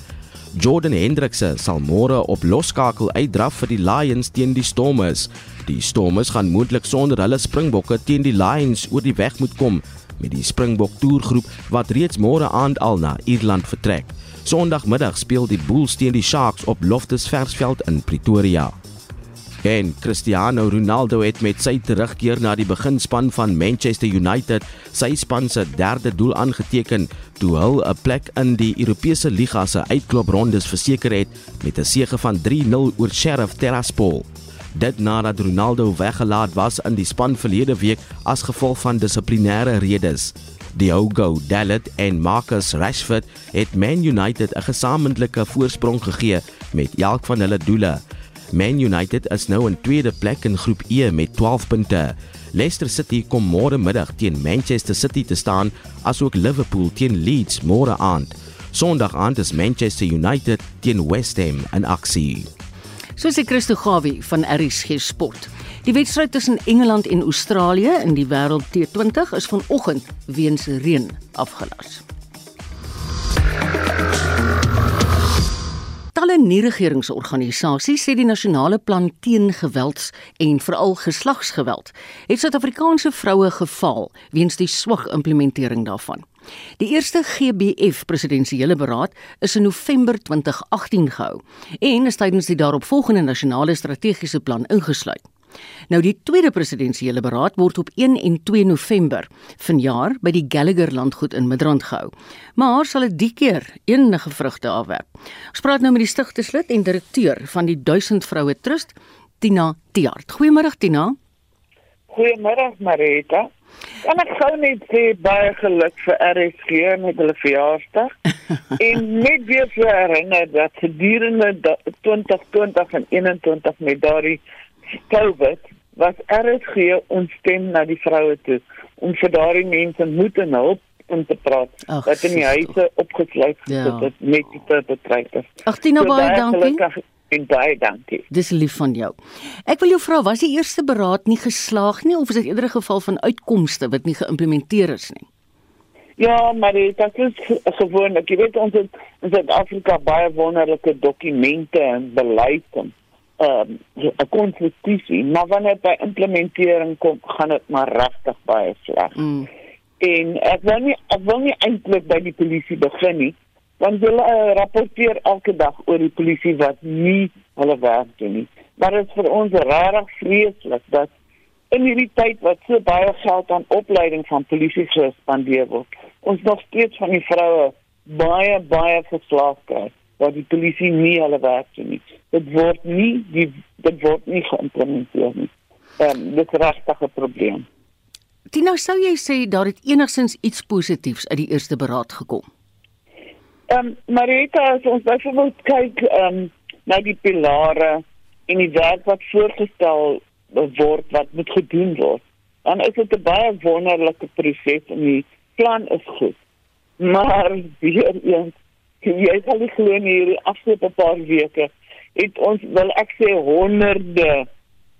Jordan Hendrikse sal môre op loskakel uitdraf vir die Lions teen die Stormers. Die Stormers gaan moontlik sonder hulle Springbokke teen die Lions oor die weg moet kom met die Springbok toergroep wat reeds môre aand al na Ierland vertrek. Sondagmiddag speel die Bulls teen die Sharks op Loftus Versveld in Pretoria. En Cristiano Ronaldo het met sy terugkeer na die beginspan van Manchester United sy span se derde doel aangeteken toe hy 'n plek in die Europese liga se uitkloprondes verseker het met 'n sege van 3-0 oor Sheriff Tiraspol. Dit nadat Ronaldo weggelaat was in die span verlede week as gevolg van dissiplinêre redes. Diogo Dalot en Marcus Rashford het Man United 'n gesamentlike voorsprong gegee met elk van hulle doele. Man United is nou in tweede plek in groep E met 12 punte. Leicester City kom môre middag teen Manchester City te staan, asook Liverpool teen Leeds môre aand. Sondag aand is Manchester United teen West Ham in aksie. Soos ek Christo Gawie van RSG Sport. Die wedstryd tussen Engeland en Australië in die Wêreld T20 is vanoggend weens reën afgelas. Talle nie-regeringsorganisasies sê die nasionale plan teen gewelds en veral geslagsgeweld het Suid-Afrikaanse vroue gefaal weens die swak implementering daarvan. Die eerste GBF presidensiële beraad is in November 2018 gehou en is tydens die daaropvolgende nasionale strategiese plan ingesluit. Nou die tweede presidensiële beraad word op 1 en 2 November vanjaar by die Gallagher landgoed in Midrand gehou. Maar sal dit die keer enige vrugte afwerp. Ons praat nou met die stigterslid en direkteur van die 1000 vroue trust, Tina Tiart. Goeiemôre Tina. Goeiemôre Marita. En ek sou net sê baie geluk vir RSG met hulle verjaarsdag. en net weer herinner dat gedurende 2020 en 2021 met daardie COVID was RSG ons stem na die vroue toe om vir daardie mense moed en hulp in te praat Ag, wat in die huise opgesluit Ja. gesit het met die perpetrators. Ag, Tina, So baie dankie. En baie dankie. Dis lief van jou. Ek wil jou vra, was die eerste beraad nie geslaag nie of is dit eerder 'n geval van uitkomste wat nie geïmplementeer is nie? Ja, maar dit is gewoonlik, jy weet ons het in Suid-Afrika baie wonderlike dokumente en beleid en ehm 'n konstitusie, maar wanneer by implementering kom, gaan dit maar regtig baie sleg. Mm. En ek wil nie ek wil nie eintlik by die polisie begin nie, want hulle uh, rapporteer elke dag oor die polisie wat nie hulle werk doen nie. Maar dit is vir ons regtig vreeslik dat in hierdie tyd wat so baie geld aan opleiding van polisie gespandeer word, ons nog steeds van die vroue baie baie verslaaf kry dat die polisie nie hulle werk doen nie. Dit word nie die dit word nie geïmplementeer nie. Ehm um, dit is regtig 'n probleem. Tina, sou jy sê daar het enigstens iets positiefs uit die eerste beraad gekom? Ehm um, Marita, as ons byvoorbeeld kyk ehm um, na die pilare en die werk wat voorgestel word wat moet gedoen word, dan is dit 'n baie wonderlike proses en die plan is goed. Maar weer eens, jy sal nie glo nie hierdie afgelope paar weke het ons wil ek sê honderde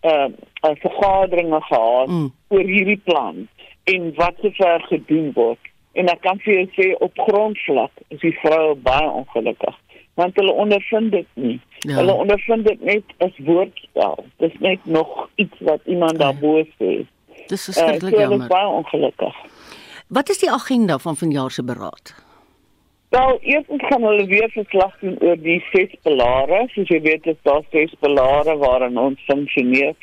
ehm uh, vergaderinge gehad Mm. oor hierdie plan en wat sover gedoen word. En ek kan vir jou sê op grondvlak is die vroue baie ongelukkig want hulle ondervind dit nie. Ja. Ja. Hulle ondervind dit net as woordspel. Dis net nog iets wat iemand daarbo sê. Dis Eh, verskriklik so hulle is jammer. baie ongelukkig. Wat is die agenda van vanjaar se beraad? Wel, eers gaan hulle weer verslag doen oor die ses pilare. Soos jy weet, is daar ses pilare waarin ons funksioneer.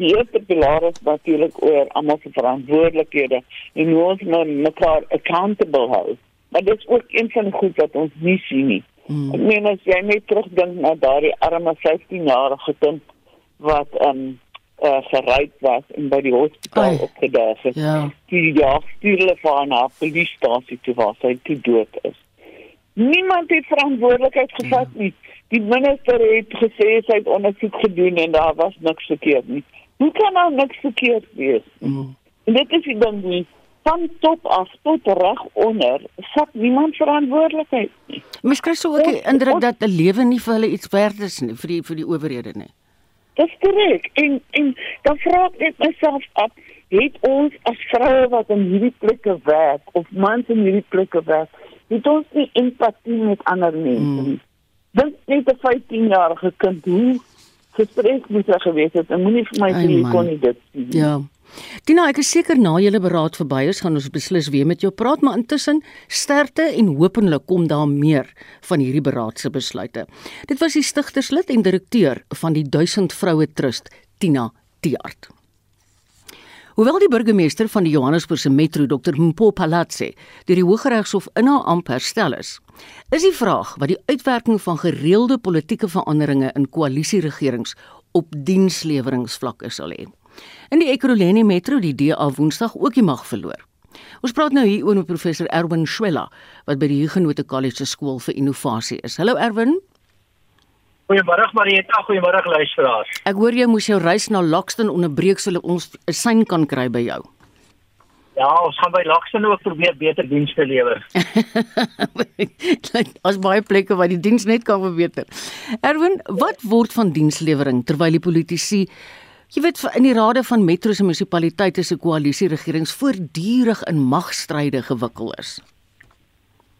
Die eerste pilaar is natuurlik oor almal se verantwoordelikhede en hoe ons mekaar accountable hou. Maar dit is ook een van die goed wat ons nie sien nie. Hmm. Ek meen as jy net terugdink na daardie arme 15-jarige kind wat ehm um, uh, geryp was en by die hospitaal opgedaag het. Ja. Die ja, stuur hulle vir haar na 'n polisiestasie toe waar sy toe dood is. Niemand het verantwoordelikheid gevat Ja. nie. Die minister het gesê sy het ondersoek gedoen en daar was niks verkeerd nie. Hoe kan nou niks verkeerd wees? Mm. En dit is die ding nie. Van top af tot reg onder, vat niemand verantwoordelikheid nie. Mens kry so ook die indruk dat 'n lewe nie vir hulle iets werd is nie vir die vir die owerhede nie. Dis korrek. En en dan vra ek net myself af, het ons as vroue wat in hierdie plekke werk of mans in hierdie plekke werk, het ons nie empatie met ander mense nie. Dink net 'n 15-jarige kind hoe gestres moet hy gewees het. En moenie vir my sê jy kon nie dit sien. Ja. Tina, ek is seker na julle beraad verby is, gaan ons beslis weer met jou praat, maar intussen sterkte en hopelik kom daar meer van hierdie beraad se besluite. Dit was die stigterslid en direkteur van die 1000 Vroue Trust, Tina Tiart. Hoewel die burgemeester van die Johannesburgse Metro, Dr Mpo Palatse, deur die Hooggeregshof in haar amp herstel is, is die vraag wat die uitwerking van gereelde politieke veranderinge in koalisieregerings op diensleweringsvlakke sal hê. In die Ekurhuleni Metro die DA Woensdag ook die mag verloor. Ons praat nou hier oor met professor Erwin Schwella wat by die Huguenot College skool vir innovasie is. Hallo Erwin. Goeiemôre Marieta, goeiemôre luisteraars. Ek hoor jy moes jou reis na Lockston onderbreek sodat ons 'n sein kan kry by jou. Ja, ons gaan by Laxton ook probeer beter dienste lewer. Daar's baie plekke waar die diens net kan verbeter. Erwin, wat word van dienslewering terwyl die politici Jy weet in die rade van metros en munisipaliteite se koalisieregerings voortdurend in magstryde gewikkel is.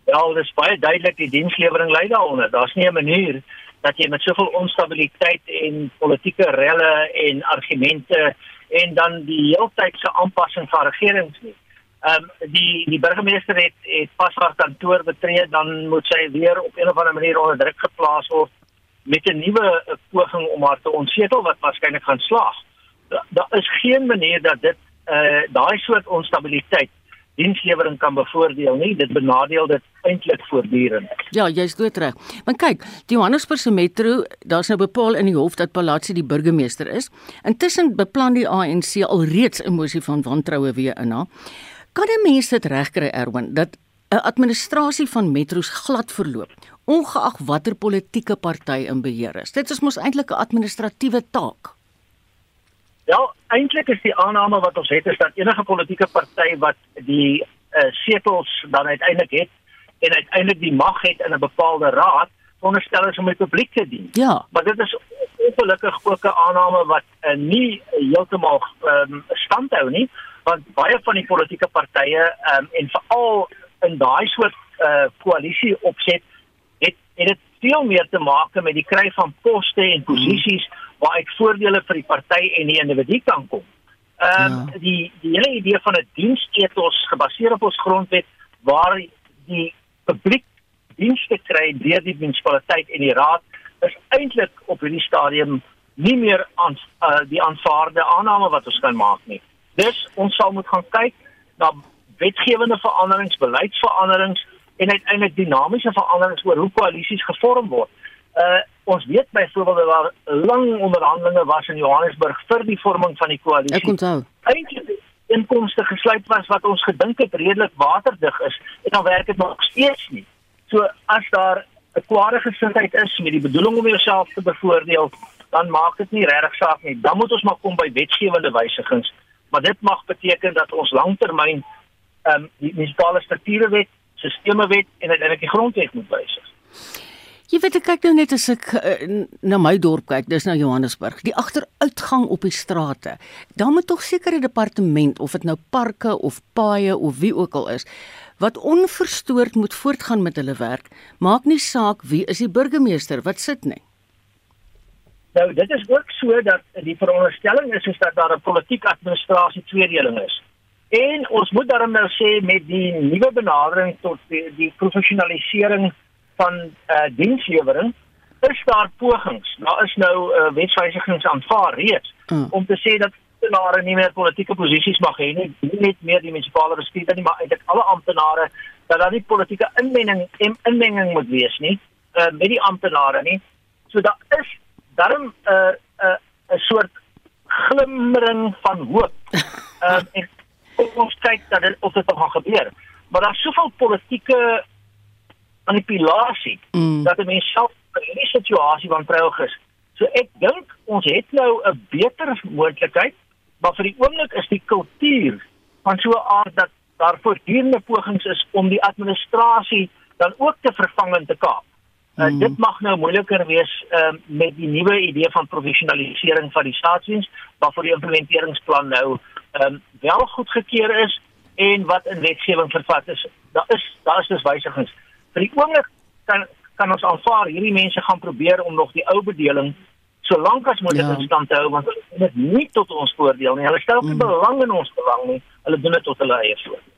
Ja, dit is baie duidelik die dienslewering lei daaronder. Daar's nie 'n manier dat jy met soveel onstabiliteit en politieke relle en argumente en dan die heeltydse aanpassing van regerings nie. Ehm um, die die burgemeester het het pas haar kantoor betree, dan moet sy weer op 'n of ander manier onder druk geplaas word met 'n nuwe eh, poging om haar te ontsetel wat waarskynlik gaan slaag. Da- Daar is geen manier dat dit eh uh, daai soort onstabiliteit dienslewering kan bevoordeel nie. Dit benadeel dit eintlik voortdurend. Ja, jy's doodreg. Maar kyk, die Johannesburgse metro, daar's nou bepaal in die hof dat Palatsi die burgemeester is. Intussen beplan die ANC alreeds 'n mosie van wantroue weer in haar. Kan 'n mens dit regkry Erwin dat 'n administrasie van metros glad verloop, ongeag watter politieke party in beheer is? Dit is mos eintlik 'n administratiewe taak. Ja, eintlik is die aanname wat ons het is dat enige politieke party wat die uh, setels dan uiteindelik het en uiteindelik die mag het in 'n bepaalde raad veronderstel is om die publiek te dien. Ja. Maar dit is ongelukkig ook 'n aanname wat uh, nie heeltemal um, standhou nie, want baie van die politieke partye um, en veral in daai soort uh, koalisie opset het het dit veel meer te maak met die kry van poste en posisies hmm. Waaruit voordele vir die party en die individu kan kom. Ehm um, ja. die die hele idee van 'n diensethos gebaseer op ons grondwet waar die publiek dienste kry deur die munisipaliteit en die raad is eintlik op hierdie stadium nie meer aan uh, die aanvaarde aanname wat ons kan maak nie. Dus ons sal moet gaan kyk na wetgewende veranderings, beleidsveranderings en uiteindelik dinamiese veranderings oor hoe koalisies gevorm word. Uh ons weet byvoorbeeld dat daar lang onderhandelinge was in Johannesburg vir die vorming van die koalisie. Ek onthou. Eintlik inkomste gesluit was wat ons gedink het redelik waterdig is en dan werk dit nog steeds nie. So as daar 'n kwade gesindheid is met die bedoeling om jouself te bevoordeel, dan maak dit nie regtig saak nie. Dan moet ons maar kom by wetgewende wysigings. Maar dit mag beteken dat ons langtermyn ehm um, die munisipale strukture wet sisteme wet en uiteindelik die grondwet moet wysig. Jy weet ek kyk nou net as ek uh, na my dorp kyk, dis nou Johannesburg, die agteruitgang op die strate. Daar moet tog sekere departement of dit nou parke of paaie of wie ook al is wat onverstoord moet voortgaan met hulle werk, maak nie saak wie is die burgemeester wat sit nie. Nou dit is ook so dat die veronderstelling is is dat daar 'n politieke administrasie tweedeling is. En ons moet daarom nou sê met die nuwe benadering tot die, die professionalisering van eh uh, dienslewering is daar pogings. Daar is nou uh, wetswysigings aanvaar reeds mm. om te sê dat amptenare nie meer politieke posisies mag hê nie, nie net meer die munisipale bestuurder nie, maar eintlik alle amptenare dat daar nie politieke inmenging en inmenging moet wees nie uh, met die amptenare nie. So daar is daarom 'n uh, 'n uh, 'n soort glimmering van hoop. Ehm uh, en kom ons kyk dat dit of dit nog gaan gebeur. Maar daar's soveel politieke manipulasie mm. dat mense self in hierdie situasie wantreuig is. So ek dink ons het nou 'n beter moontlikheid, maar vir die oomblik is die kultuur van so 'n aard dat daar voortdurende pogings is om die administrasie dan ook te vervang en te kaap. Uh, mm. Dit mag nou moeiliker wees uh, met die nuwe idee van professionalisering van die staatsdiens, waarvoor die implementeringsplan nou um, wel goedgekeur is en wat in wetgewing vervat is. Daar is daar is dus wysigings. Vir die oomblik kan kan ons aanvaar hierdie mense gaan probeer om nog die ou bedeling so lank as moontlik ja. in stand te hou want dit is nie tot ons voordeel nie. Hulle stel nie mm. belang in ons belang nie. Hulle doen dit tot hulle eie voordeel.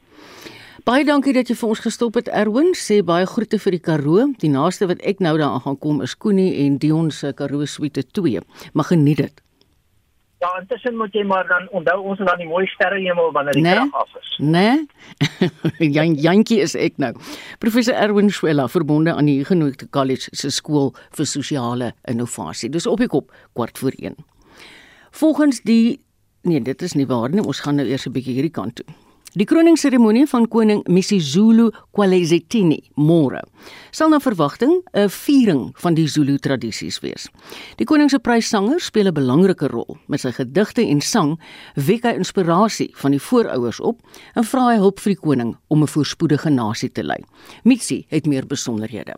Baie dankie dat jy vir ons gestop het Erwin. Sê baie groete vir die Karoo. Die naaste wat ek nou daaraan gaan kom is Koenie en Dion se Karoo Suite 2. Mag geniet dit. Ja, intussen moet jy maar dan onthou ons het dan die mooi sterrehemel wanneer die nee? krag af is. Nee. Jan Jantjie is ek nou. Professor Erwin Swela verbonde aan die Huguenot College se skool vir sosiale innovasie. Dis op die kop kwart voor 1. Volgens die nee, dit is nie waar nie. Ons gaan nou eers 'n bietjie hierdie kant toe. Die kroningsseremonie van koning Misizulu Kwalezitini môre sal na verwagting 'n viering van die Zulu tradisies wees. Die koning se pryssanger speel 'n belangrike rol met sy gedigte en sang wek hy inspirasie van die voorouers op en vra hy hulp vir die koning om 'n voorspoedige nasie te lei. Mitsi het meer besonderhede.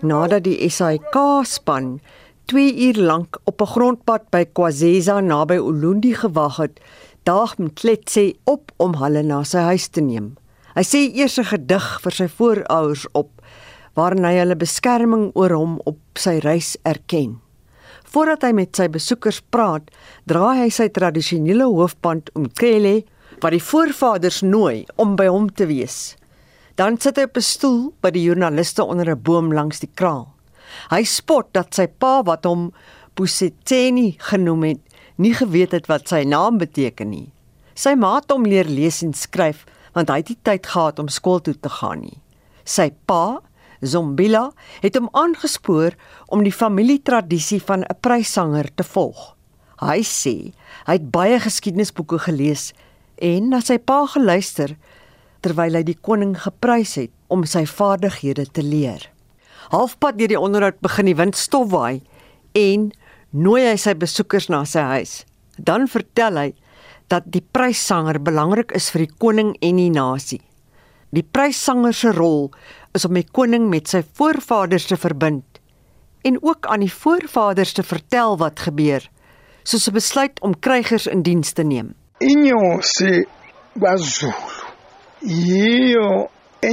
Nadat die SAK span 2 uur lank op 'n grondpad by Kwazeza naby Ulundi gewag het, daag Mtletse op om hulle na sy huis te neem. Hy sê eers 'n gedig vir sy voorouers op waarin hy hulle beskerming oor hom op sy reis erken. Voordat hy met sy besoekers praat, draai hy sy tradisionele hoofband om Kele wat die voorvaders nooi om by hom te wees. Dan sit hy op 'n stoel by die joernaliste onder 'n boom langs die kraal. Hy spot dat sy pa wat hom Pusetseni genoem het, nie geweet het wat sy naam beteken nie. Sy ma het hom leer lees en skryf want hy het nie tyd gehad om skool toe te gaan nie. Sy pa, Zombila, het hom aangespoor om die familietradisie van 'n pryssanger te volg. Hy sê hy het baie geskiedenisboeke gelees en na sy pa geluister terwyl hy die koning geprys het om sy vaardighede te leer. Halfpad deur die onderhoud begin die wind stofwaai en nooi hy sy besoekers na sy huis. Dan vertel hy dat die pryssanger belangrik is vir die koning en die nasie. Die pryssanger se rol is om die koning met sy voorvaders te verbind en ook aan die voorvaders te vertel wat gebeur, soos 'n besluit om krygers in diens te neem. Inyosi kwaZulu yiyo. The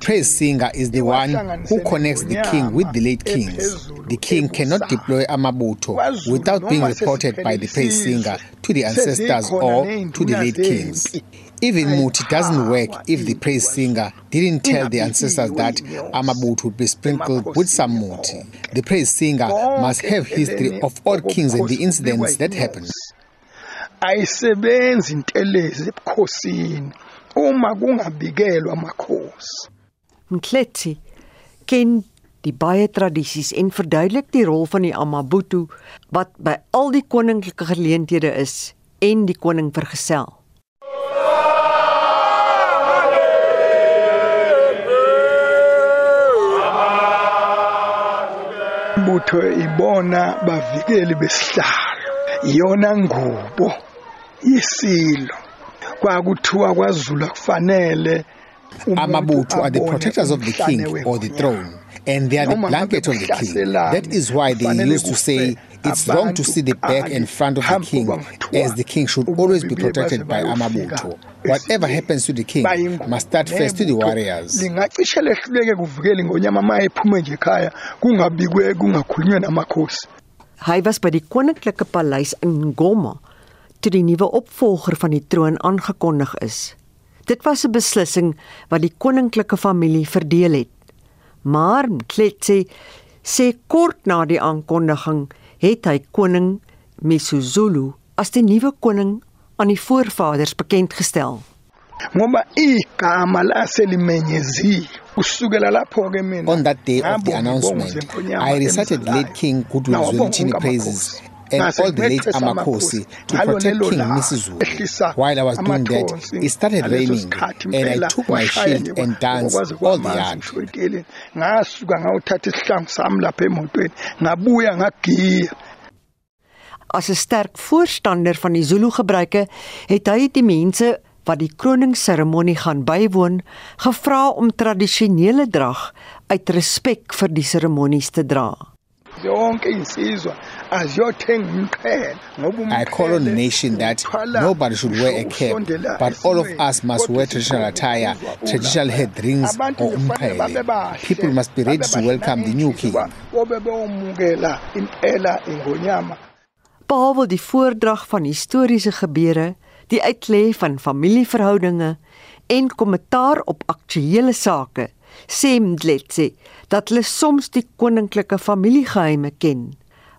praise singer is the one who connects the king with the late kings. The king cannot deploy amabutho without being reported by the praise singer to the ancestors or to the late kings. Even Muti doesn't work if the praise singer didn't tell the ancestors that Amabut would be sprinkled with some Muti. The praise singer must have history of all kings and the incidents that happened. ayisebenzi intelezi ebukhosini. Uma kungabikelwa amakhosi Mkletsi ken die baie tradisies en verduidelik die rol van die Amabutu wat by al die koninklike geleenthede is en die koning vergesel. butho ibona bavikeli besihlalo iyona ngubo isilo kwakuthiwa kwaZulu akufanele Amabutho are the protectors of the king or the throne, and they are the blanket of the king. That is why they used to say it's wrong to see the back and front of the king, as the king should always be protected by Amabutho. Whatever happens to the king must start first to the warriors. lingacishe lehluleke kuvukeli ngonyama ma ephume nje ekhaya kungabikwe kungakhulunywe namakhosi Hy vas by die koninklike paleis in Ngoma toe die nuwe opvolger van die troon aangekondig is. Dit was 'n beslissing wat die koninklike familie verdeel het. Maar Mkletsi sê kort na die aankondiging het hy koning Misuzulu as die nuwe koning aan die voorvaders bekend gestel. ngoba igama laselimenyeziwe kusukela lapho ke mina On that day of the announcement, I recited late King Goodwill Zwelithini bonke praises. And all the late Amakosi to protect King Misizulu. While I was doing that, it started raining and I took my shield and danced all the yard. ngasuka ngawuthatha isihlangu sami lapha emotweni ngabuya ngagiya As 'n sterk voorstander van die Zulu gebruike, het hy die mense wat die kroningsseremonie gaan bywoon, gevra om tradisionele drag uit respek vir die seremonies te dra. Zonke insizwa aziyothenga umqhele ngoba I call on the nation that nobody should wear a cap, but all of us must wear traditional attire, traditional head rings or umqhele. People must be ready to welcome the new king. bobe bewumukela impela ingonyama. Behalwe die voordrag van historiese gebeure, die uitlê van familieverhoudinge en kommentaar op aktuelle sake, sê Mdletse dat hulle soms die koninklike familiegeheime ken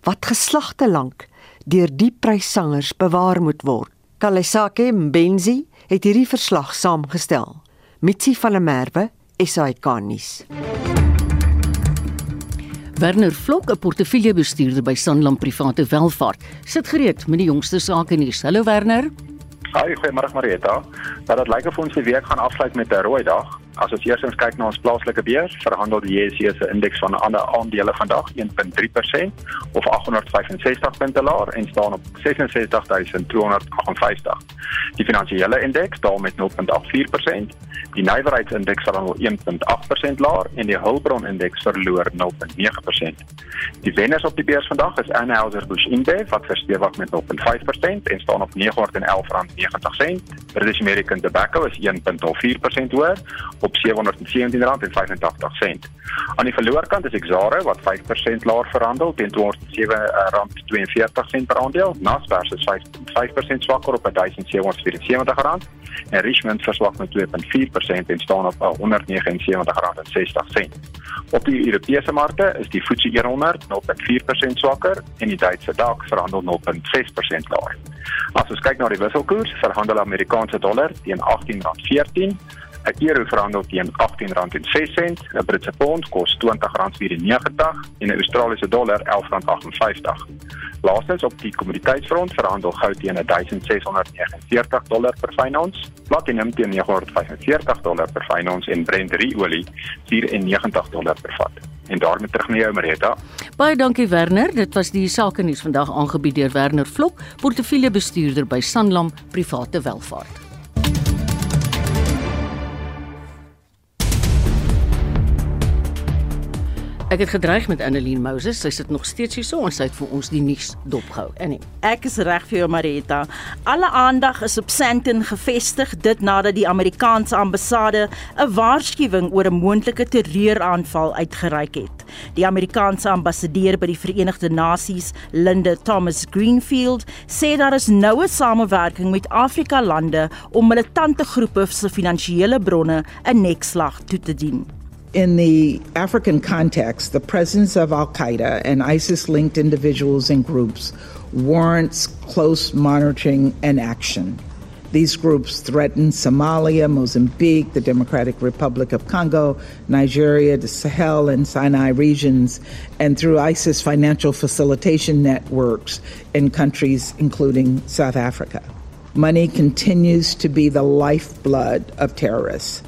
wat geslagte lank deur die pryssangers bewaar moet word. Kalesake Mbenzi het hierdie verslag saamgestel. Mitsi van der Merwe, SAK nuus. Werner Vlok, 'n portefeuljebestuurder by Sanlam Private Welvaart, sit gereed met die jongste sake nuus. Hallo Werner. Hi, goeiemôre Marieta. Dat dit lyk of ons die week gaan afsluit met 'n rooi dag. As ons eers kyk na ons plaaslike beurs, verhandel die JSE se indeks van ander aandele vandag 1.3% of 865 punte laer en staan op 66258. Die finansiële indeks daal met 0.84%, die nywerheidsindeks verhandel 1.8% laer en die hulpbronindeks verloor 0.9%. Die wenners op die beurs vandag is Anheuser-Busch InBev wat verstewig met 0.5% en staan op R911.90. British American Tobacco is 1.04% hoër op R717.85. Aan die verloorkant is Exxaro wat 5% laer verhandel teen R207.42 per aandeel. Naspers is 5% swakker op R1774 en Richmond verswak met 2.4% en staan op R179.60. Op die Europese markte is die FTSE 100 0.4% swakker en die Duitse DAX verhandel 0.6% laer. As ons kyk na die wisselkoers, verhandel Amerikaanse dollar teen R18.14, 'n euro verhandel teen R18.06, 'n Britse pond kos R20.94 en 'n Australiese dollar R11.58. Laastens op die kommoditeitsfront verhandel goud teen 1649 dollar per fyn ons, platinum teen 945 dollar per fyn ons en Brent olie 94 dollar per vat. En daarmee terug na jou Marita. Baie dankie Werner. Dit was die sake nuus vandag aangebied deur Werner Vlok, portefeuljebestuurder by Sanlam Private Welvaart. Ek het gedreig met Annelien Moses. Sy sit nog steeds hier so en sy het vir ons die nuus dopgehou. Annie. Ek is reg vir jou Marita. Alle aandag is op Sandton gefestig dit nadat die Amerikaanse ambassade 'n waarskuwing oor 'n moontlike terreuraanval uitgereik het. Die Amerikaanse ambassadeur by die Verenigde Nasies, Linda Thomas Greenfield, sê daar is noue samewerking met Afrika lande om militante groepe se finansiële bronne 'n nekslag toe te dien. In the African context, the presence of Al Qaeda and ISIS linked individuals and groups warrants close monitoring and action. These groups threaten Somalia, Mozambique, the Democratic Republic of Congo, Nigeria, the Sahel and Sinai regions, and through ISIS financial facilitation networks in countries including South Africa. Money continues to be the lifeblood of terrorists.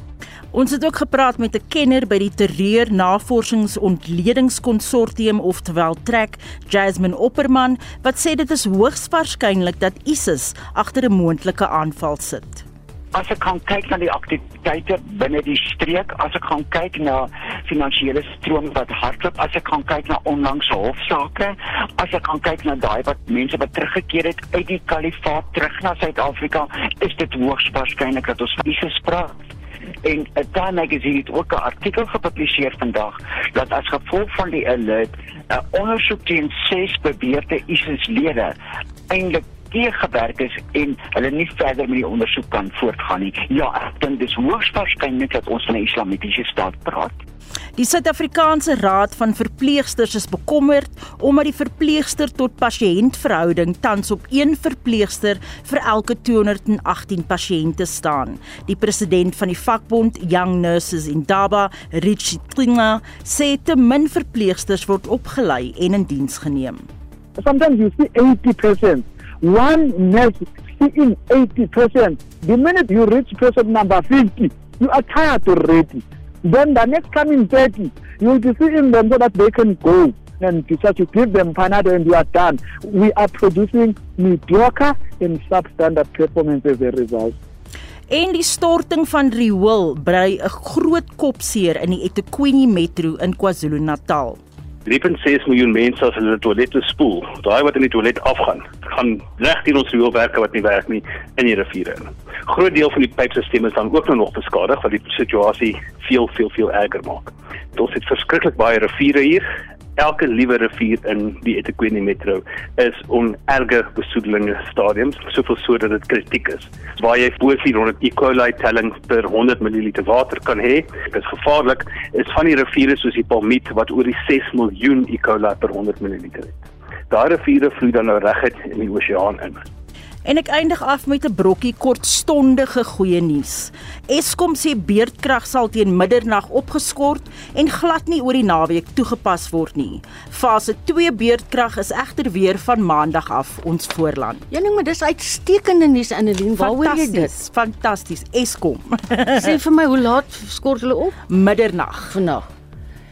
Ons het ook gepraat met 'n kenner by die Terreur Navorsingsontledingkonsortium oftewel TREK, Jasmine Opperman, wat sê dit is hoogs waarskynlik dat ISIS agter 'n moontlike aanval sit. As ek kan kyk na die aktiwiteite binne die streek, as ek kan kyk na finansiële strome wat hardloop, as ek kan kyk na onlangse hofsaake, as ek kan kyk na daai wat mense wat teruggekeer het uit die kalifaat terug na Suid-Afrika, is dit hoogs waarskynlik dat ons ISIS praat en uh, Time Magazine het ook 'n artikel gepubliseer vandag dat as gevolg van die alert 'n uh, ondersoek teen ses beweerde ISIS-lede eintlik teëgewerk is en hulle nie verder met die ondersoek kan voortgaan nie. Ja, ek dink dis hoogs waarskynlik dat ons van 'n islamitiese staat praat. Die Suid-Afrikaanse Raad van Verpleegsters is bekommerd omdat die verpleegster tot pasiënt verhouding tans op een verpleegster vir elke 218 pasiënte staan. Die president van die vakbond Young Nurses in Daba, Richie Klinga, sê te min verpleegsters word opgelei en in diens geneem. Sometimes you see 80%. One nurse seeing 80%. The minute you reach person number 50, you are tired already. Then the next coming 30, you will be seeing them so that they can go and just to give them Panado and you are done. We are producing mediocre and substandard performance as a result. En die storting van riool brei 'n groot kopseer in die eThekwini metro in KwaZulu-Natal. 3.6 miljoen mense as hulle toilette spoel. Daai wat in die toilet afgaan, gaan reg teen ons rioolwerke wat nie werk nie in die riviere in. Groot deel van die pypstelsels is dan ook nou nog beskadig wat die situasie veel veel veel erger maak. Ons het verskriklik baie riviere hier elke liewe rivier in die eThekwini metro is on erge besoedeling stadiums soveel so dat dit kritiek is waar jy bo 400 E. coli telling per 100 ml water kan hê is gevaarlik is van die riviere soos die Palmiet wat oor die 6 miljoen E. coli per 100 ml het daai riviere vloei dan nou reguit in die oseaan in En ek eindig af met 'n brokkie kortstondige goeie nuus. Eskom sê beerdkrag sal teen middernag opgeskort en glad nie oor die naweek toegepas word nie. Fase 2 beerdkrag is egter weer van maandag af ons voorland. Ja nee, maar dis uitstekende nuus Annelien. Waaroor jy dit? Fantasties. Eskom. sê vir my hoe laat skort hulle op? Middernag vandag.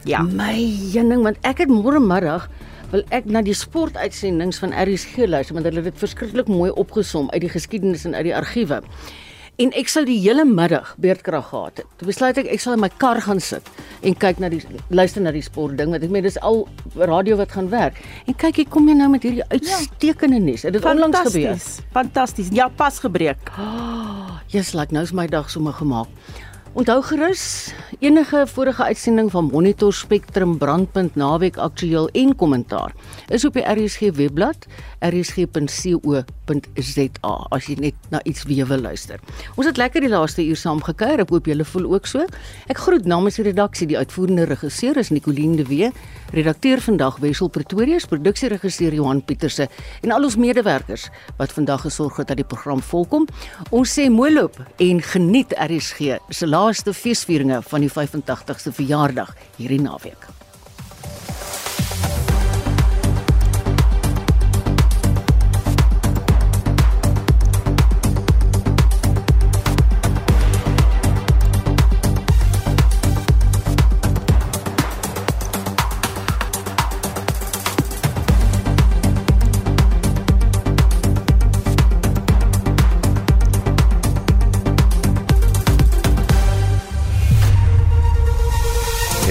Ja. My jenning want ek het môre middag wil ek na die sportuitsendings van RSG luister want hulle het dit verskriklik mooi opgesom uit die geskiedenis en uit die argiewe. En ek sou die hele middag beerdkrag gehad het. Toe besluit ek ek sal in my kar gaan sit en kyk na die luister na die sport ding want ek meen dis al radio wat gaan werk. En kyk ek kom jy nou met hierdie ja. uitstekende nuus. Het dit onlangs gebeur? Fantasties. Ja, pas gebreek. Oh, Jesus, like nou is my dag sommer gemaak. Onthou gerus enige vorige uitsending van Monitor Spectrum Brandpunt Naweek Aktueel en kommentaar is op die RSG webblad rsg.co.za as jy net na iets weer wil luister. Ons het lekker die laaste uur saam gekuier. Ek hoop julle voel ook so. Ek groet namens die redaksie die uitvoerende regisseur is Nicoline de Wee, redakteur vandag Wessel Pretorius, produksieregisseur Johan Pieterse en al ons medewerkers wat vandag gesorg het dat die program volkom. Ons sê mooi loop en geniet RSG se laaste feesvieringe van die 85ste verjaardag hierdie naweek.